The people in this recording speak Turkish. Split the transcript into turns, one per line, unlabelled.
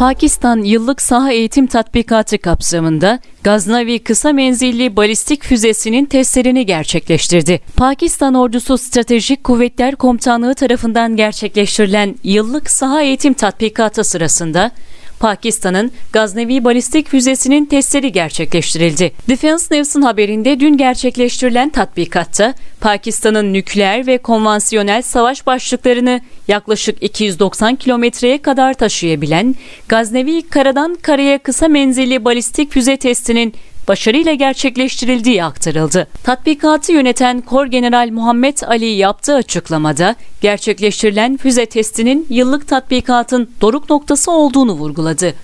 Pakistan yıllık saha eğitim tatbikatı kapsamında Gaznavi kısa menzilli balistik füzesinin testlerini gerçekleştirdi. Pakistan Ordusu Stratejik Kuvvetler Komutanlığı tarafından gerçekleştirilen yıllık saha eğitim tatbikatı sırasında Pakistan'ın Gaznevi balistik füzesinin testleri gerçekleştirildi. Defense News'un haberinde dün gerçekleştirilen tatbikatta Pakistan'ın nükleer ve konvansiyonel savaş başlıklarını yaklaşık 290 kilometreye kadar taşıyabilen Gaznevi karadan karaya kısa menzilli balistik füze testinin başarıyla gerçekleştirildiği aktarıldı. Tatbikatı yöneten Kor General Muhammed Ali yaptığı açıklamada gerçekleştirilen füze testinin yıllık tatbikatın doruk noktası olduğunu vurguladı.